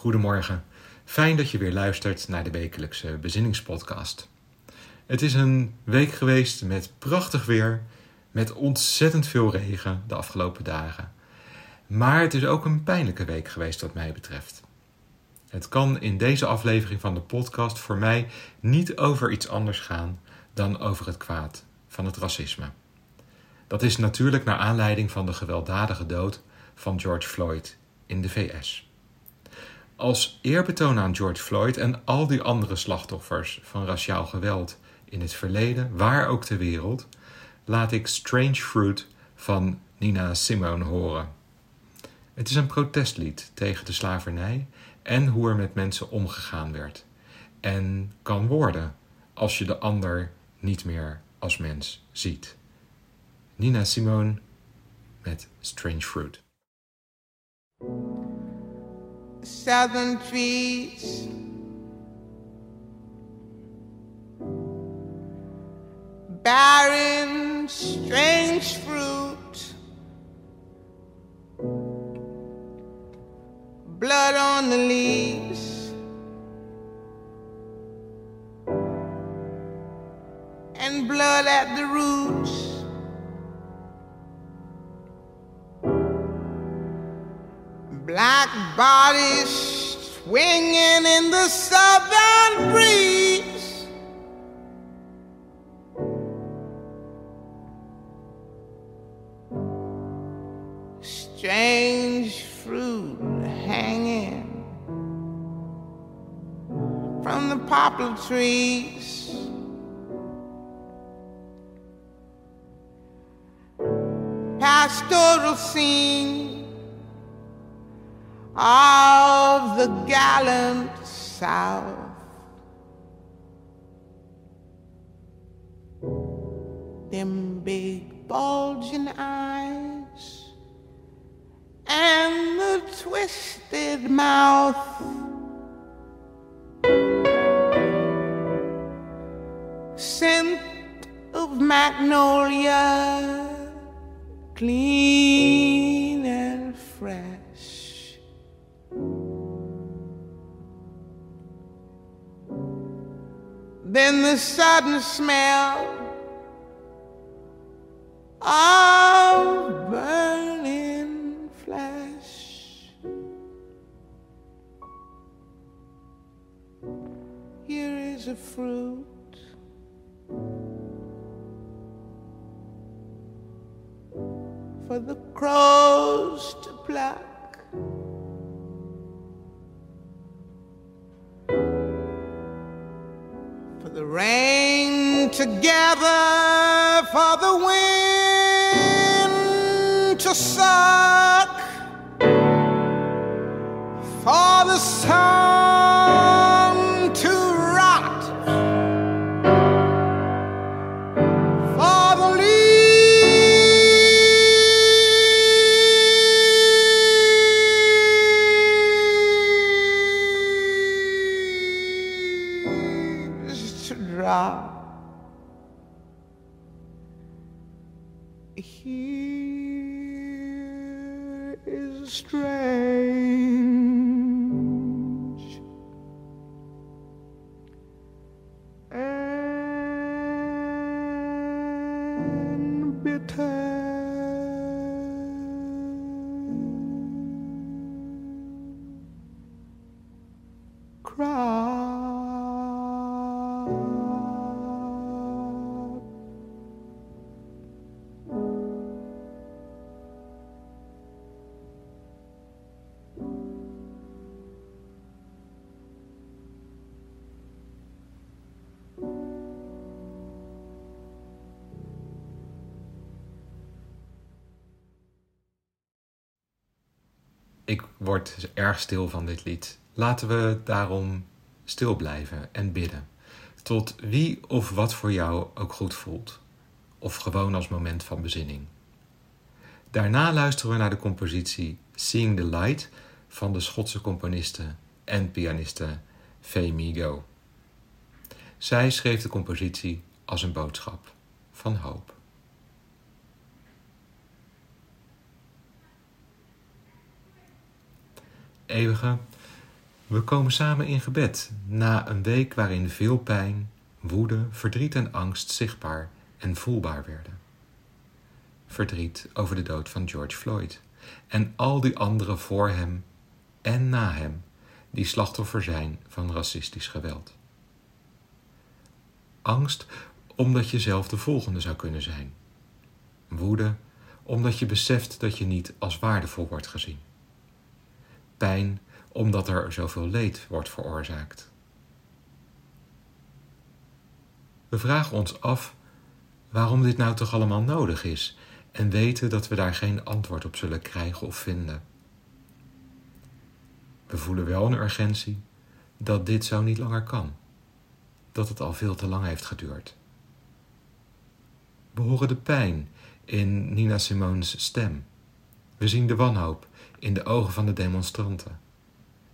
Goedemorgen. Fijn dat je weer luistert naar de wekelijkse bezinningspodcast. Het is een week geweest met prachtig weer, met ontzettend veel regen de afgelopen dagen. Maar het is ook een pijnlijke week geweest wat mij betreft. Het kan in deze aflevering van de podcast voor mij niet over iets anders gaan dan over het kwaad van het racisme. Dat is natuurlijk naar aanleiding van de gewelddadige dood van George Floyd in de VS. Als eerbetoon aan George Floyd en al die andere slachtoffers van raciaal geweld in het verleden, waar ook ter wereld, laat ik Strange Fruit van Nina Simone horen. Het is een protestlied tegen de slavernij en hoe er met mensen omgegaan werd. En kan worden als je de ander niet meer als mens ziet. Nina Simone met Strange Fruit. Southern trees. Barren, strange fruit, blood on the leaves, and blood at the roots. Black bodies swinging in the southern breeze. Strange fruit hanging from the poplar trees. Pastoral scene gallant South. Them big bulging eyes and the twisted mouth. Scent of magnolia, clean Then the sudden smell of burning flesh. Here is a fruit. For the crows to pluck. Rain together for the wind to suck. For the sun pretend. Ik word erg stil van dit lied. Laten we daarom stil blijven en bidden. Tot wie of wat voor jou ook goed voelt. Of gewoon als moment van bezinning. Daarna luisteren we naar de compositie Seeing the Light van de Schotse componiste en pianiste Faye Go. Zij schreef de compositie als een boodschap van hoop. Eeuwige, We komen samen in gebed na een week waarin veel pijn, woede, verdriet en angst zichtbaar en voelbaar werden. Verdriet over de dood van George Floyd en al die anderen voor hem en na hem die slachtoffer zijn van racistisch geweld. Angst omdat je zelf de volgende zou kunnen zijn. Woede omdat je beseft dat je niet als waardevol wordt gezien. Pijn omdat er zoveel leed wordt veroorzaakt. We vragen ons af waarom dit nou toch allemaal nodig is en weten dat we daar geen antwoord op zullen krijgen of vinden. We voelen wel een urgentie dat dit zo niet langer kan, dat het al veel te lang heeft geduurd. We horen de pijn in Nina Simone's stem. We zien de wanhoop in de ogen van de demonstranten.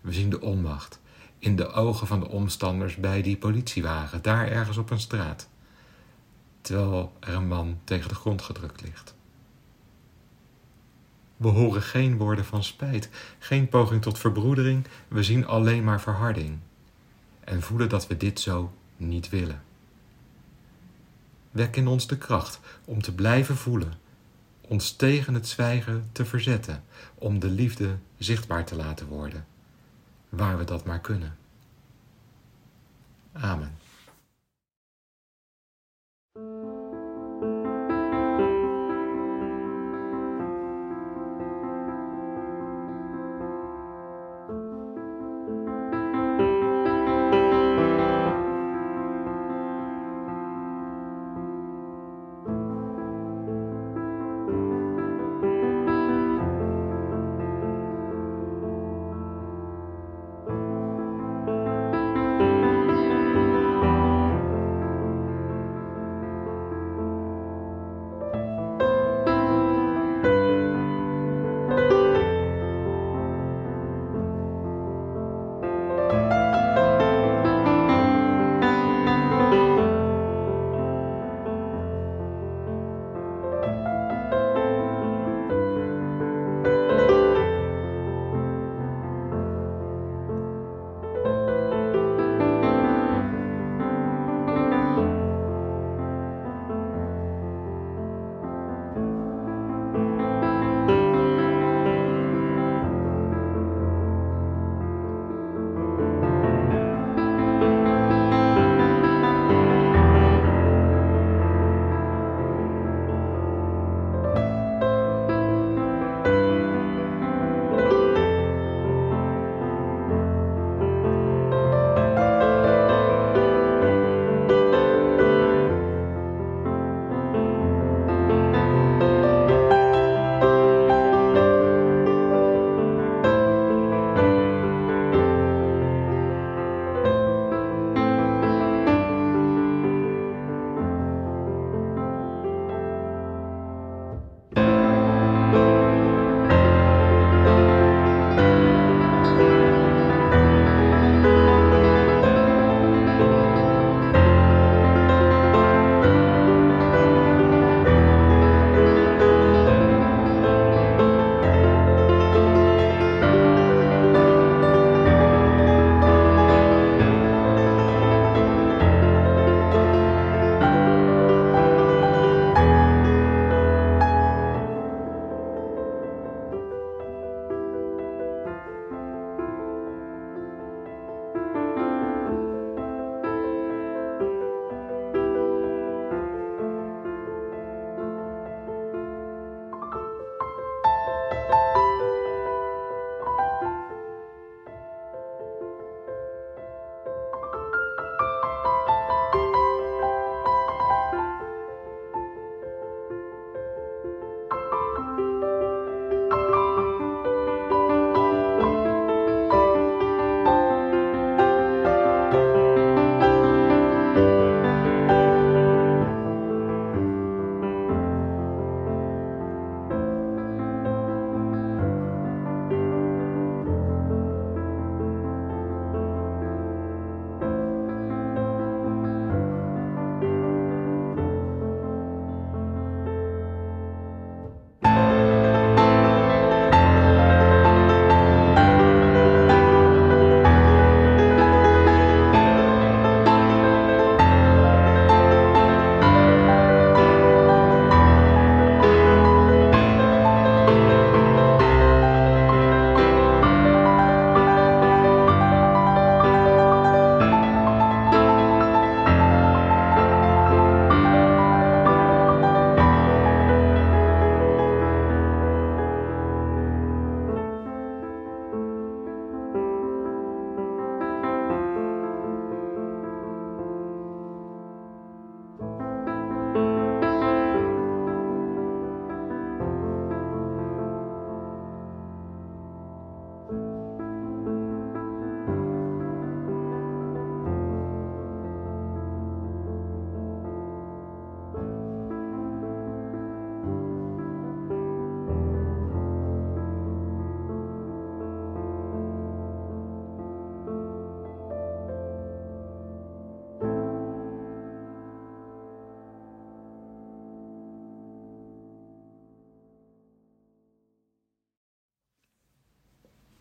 We zien de onmacht in de ogen van de omstanders bij die politiewagen, daar ergens op een straat, terwijl er een man tegen de grond gedrukt ligt. We horen geen woorden van spijt, geen poging tot verbroedering, we zien alleen maar verharding en voelen dat we dit zo niet willen. Wek in ons de kracht om te blijven voelen, ons tegen het zwijgen te verzetten, om de liefde zichtbaar te laten worden, waar we dat maar kunnen. Amen.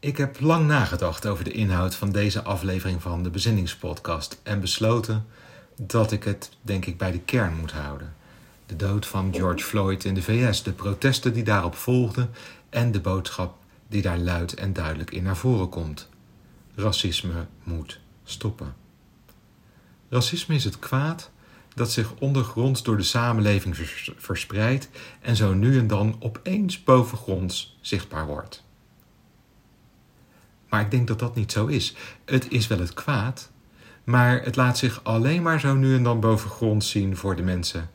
Ik heb lang nagedacht over de inhoud van deze aflevering van de Bezinningspodcast en besloten dat ik het, denk ik, bij de kern moet houden. De dood van George Floyd in de VS, de protesten die daarop volgden en de boodschap die daar luid en duidelijk in naar voren komt. Racisme moet stoppen. Racisme is het kwaad dat zich ondergronds door de samenleving verspreidt en zo nu en dan opeens bovengronds zichtbaar wordt. Maar ik denk dat dat niet zo is. Het is wel het kwaad, maar het laat zich alleen maar zo nu en dan bovengronds zien voor de mensen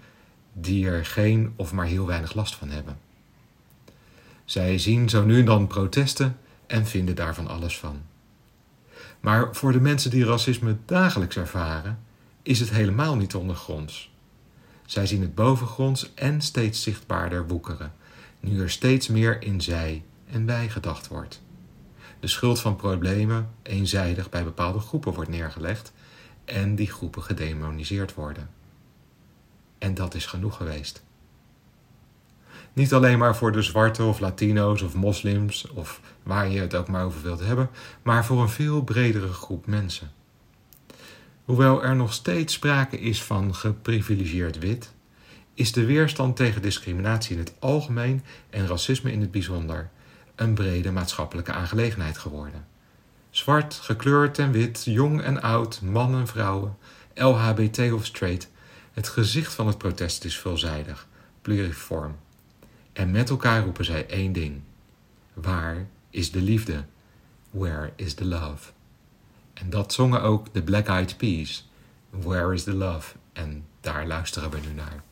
die er geen of maar heel weinig last van hebben. Zij zien zo nu en dan protesten en vinden daarvan alles van. Maar voor de mensen die racisme dagelijks ervaren, is het helemaal niet ondergronds. Zij zien het bovengronds en steeds zichtbaarder woekeren, nu er steeds meer in zij en wij gedacht wordt. De schuld van problemen eenzijdig bij bepaalde groepen wordt neergelegd en die groepen gedemoniseerd worden. En dat is genoeg geweest. Niet alleen maar voor de zwarte of Latino's of moslims of waar je het ook maar over wilt hebben, maar voor een veel bredere groep mensen. Hoewel er nog steeds sprake is van geprivilegieerd wit, is de weerstand tegen discriminatie in het algemeen en racisme in het bijzonder een brede maatschappelijke aangelegenheid geworden. Zwart, gekleurd en wit, jong en oud, man en vrouwen, LHBT of straight, het gezicht van het protest is veelzijdig, pluriform. En met elkaar roepen zij één ding: Waar is de liefde? Where is the love? En dat zongen ook de Black Eyed Peas. Where is the love? En daar luisteren we nu naar.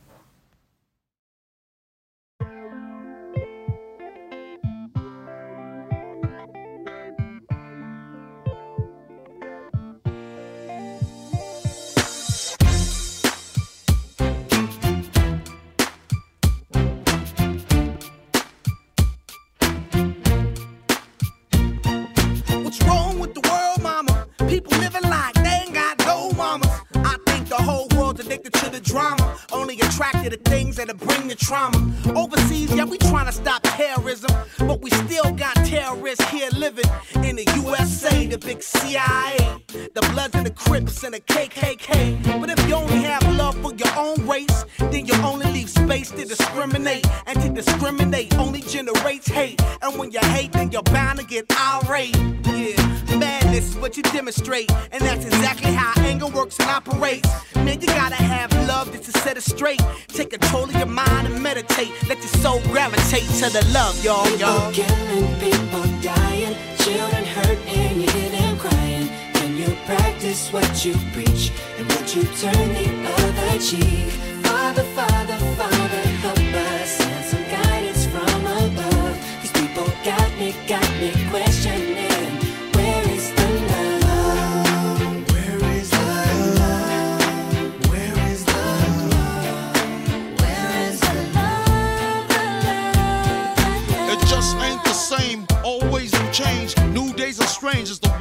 It straight. Take control of your mind and meditate. Let your soul gravitate to the love, y'all, y'all. People killing, people dying, children hurt and you hear them crying. Can you practice what you preach and would you turn the other cheek? Father, Father, Father,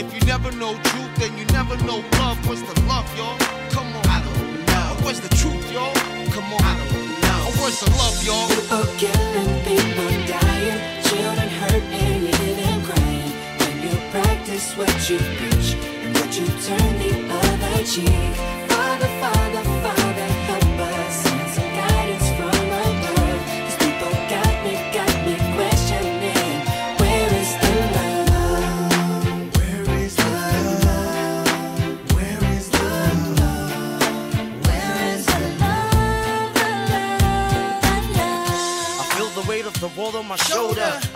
If you never know truth, then you never know love. What's the love, y'all? Come on. I don't know. Where's the truth, y'all? Come on. I don't know. Where's the love, y'all? People killing, people dying, children hurt and you hear them crying. When you practice what you preach and would you turn the other cheek?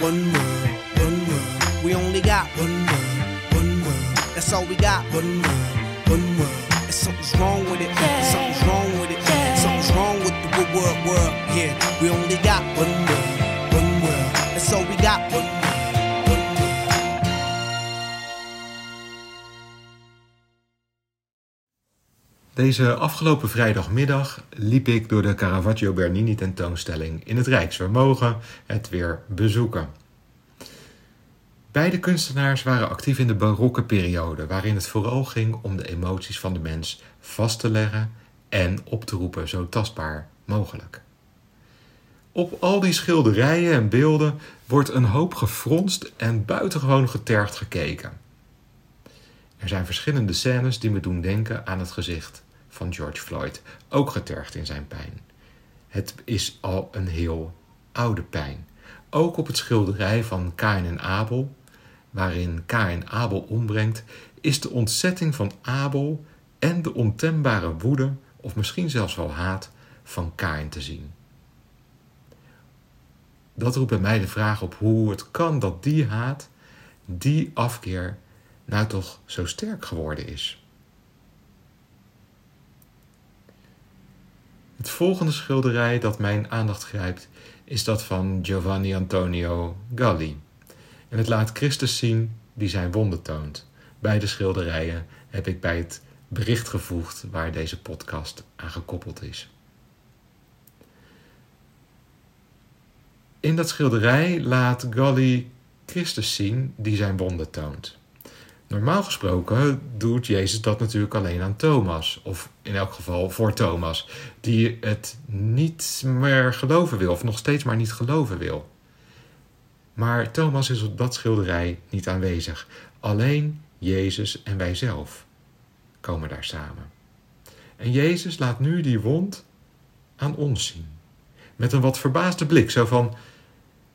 One world, one world. We only got one world, one world. That's all we got. One world, one world. And something's wrong with it. Something's wrong with it. Something's wrong with the good world, world. Yeah, we only got one world, one world. That's all we got. One world, Deze afgelopen vrijdagmiddag liep ik door de Caravaggio Bernini tentoonstelling in het Rijks. We mogen het weer bezoeken. Beide kunstenaars waren actief in de barokke periode, waarin het vooral ging om de emoties van de mens vast te leggen en op te roepen zo tastbaar mogelijk. Op al die schilderijen en beelden wordt een hoop gefronst en buitengewoon getergd gekeken. Er zijn verschillende scènes die me doen denken aan het gezicht van George Floyd, ook getergd in zijn pijn. Het is al een heel oude pijn. Ook op het schilderij van Kain en Abel, waarin Kain Abel ombrengt, is de ontzetting van Abel en de ontembare woede, of misschien zelfs wel haat, van Kain te zien. Dat roept bij mij de vraag op hoe het kan dat die haat, die afkeer, nou toch zo sterk geworden is. Het volgende schilderij dat mijn aandacht grijpt is dat van Giovanni Antonio Galli. En het laat Christus zien die zijn wonden toont. Beide schilderijen heb ik bij het bericht gevoegd waar deze podcast aan gekoppeld is. In dat schilderij laat Galli Christus zien die zijn wonden toont. Normaal gesproken doet Jezus dat natuurlijk alleen aan Thomas, of in elk geval voor Thomas, die het niet meer geloven wil, of nog steeds maar niet geloven wil. Maar Thomas is op dat schilderij niet aanwezig. Alleen Jezus en wij zelf komen daar samen. En Jezus laat nu die wond aan ons zien. Met een wat verbaasde blik, zo van: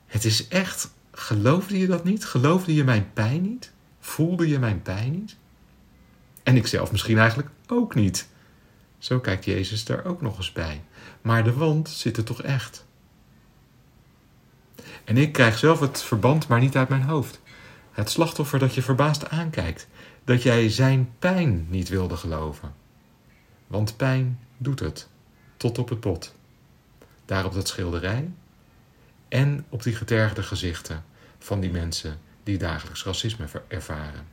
Het is echt, geloofde je dat niet? Geloofde je mijn pijn niet? Voelde je mijn pijn niet? En ik zelf misschien eigenlijk ook niet. Zo kijkt Jezus daar ook nog eens bij. Maar de wond zit er toch echt. En ik krijg zelf het verband maar niet uit mijn hoofd. Het slachtoffer dat je verbaasd aankijkt. Dat jij zijn pijn niet wilde geloven. Want pijn doet het. Tot op het bot. Daar op dat schilderij. En op die getergde gezichten van die mensen die dagelijks racisme ervaren.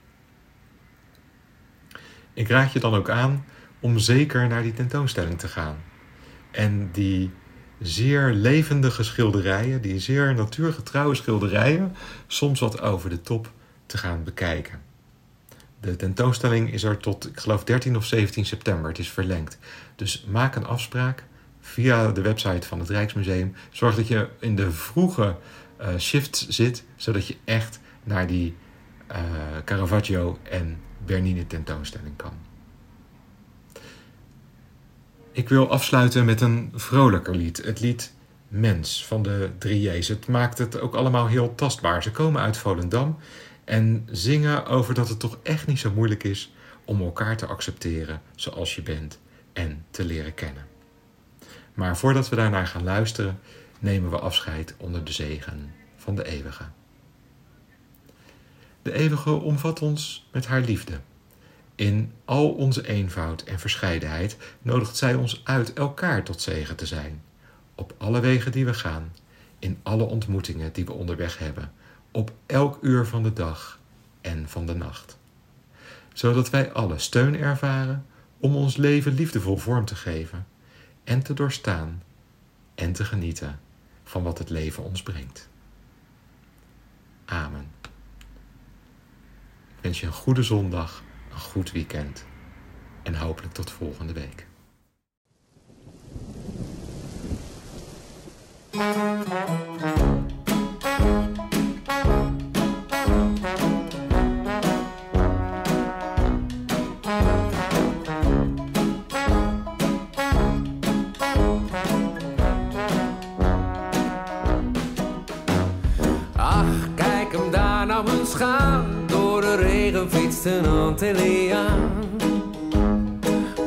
Ik raad je dan ook aan om zeker naar die tentoonstelling te gaan. En die zeer levendige schilderijen, die zeer natuurgetrouwe schilderijen, soms wat over de top te gaan bekijken. De tentoonstelling is er tot, ik geloof, 13 of 17 september. Het is verlengd. Dus maak een afspraak via de website van het Rijksmuseum. Zorg dat je in de vroege eh, shifts zit, zodat je echt naar die eh, Caravaggio en Bernini tentoonstelling kan. Ik wil afsluiten met een vrolijker lied. Het lied Mens van de drie J's. Het maakt het ook allemaal heel tastbaar. Ze komen uit Volendam en zingen over dat het toch echt niet zo moeilijk is om elkaar te accepteren zoals je bent en te leren kennen. Maar voordat we daarnaar gaan luisteren, nemen we afscheid onder de zegen van de eeuwige. De eeuwige omvat ons met haar liefde. In al onze eenvoud en verscheidenheid nodigt zij ons uit elkaar tot zegen te zijn. Op alle wegen die we gaan, in alle ontmoetingen die we onderweg hebben, op elk uur van de dag en van de nacht. Zodat wij alle steun ervaren om ons leven liefdevol vorm te geven en te doorstaan en te genieten van wat het leven ons brengt. Amen. Wens je een goede zondag, een goed weekend en hopelijk tot volgende week.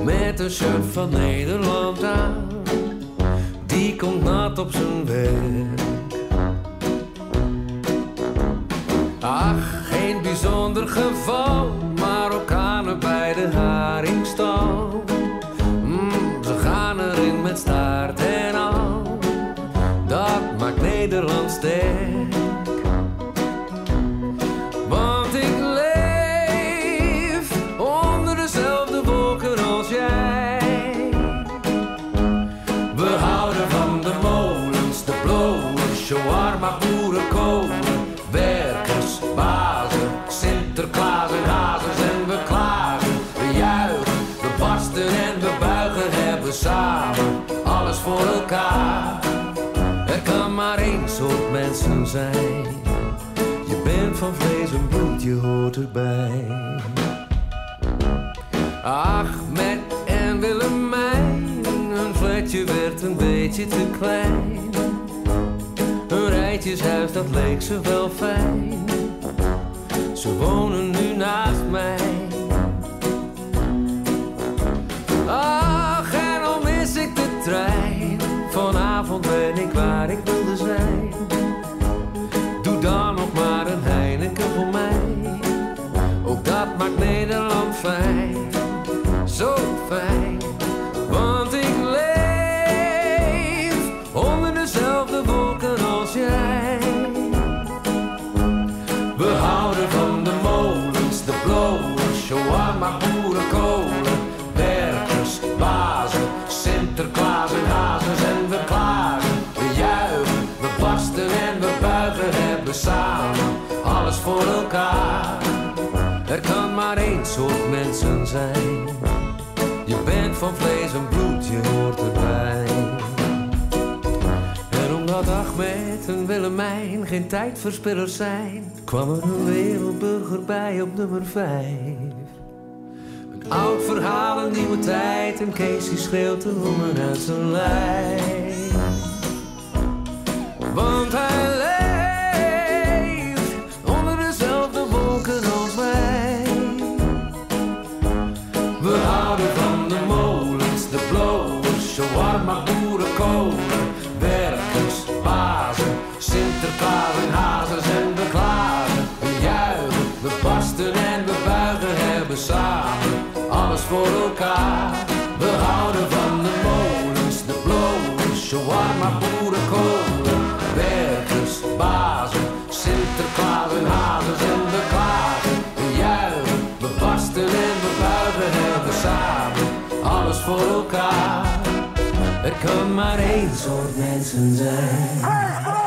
Met een shirt van Nederland aan. Hoort erbij. Ahmed en Willemijn, hun flatje werd een beetje te klein. Hun rijtjeshuis, dat leek ze wel fijn. Ze wonen nu naast mij. Ach, en al mis ik de trein. Vanavond ben ik waar ik zijn. Je bent van vlees en bloed, je hoort erbij. En omdat Ahmed en Willemijn geen tijdverspillers zijn, kwam er een wereldburger bij op nummer 5. Een oud verhaal, een nieuwe tijd en Kees die schreeuwt de honger uit zijn lijf. Want hij voor elkaar. We houden van de molens, de blowers, shawarma, boerenkolen. Werkers, bazen, Sinterklaas en hazes en we klagen. We juichen, we barsten en we buigen, hebben samen alles voor elkaar. Er kan maar één soort mensen zijn.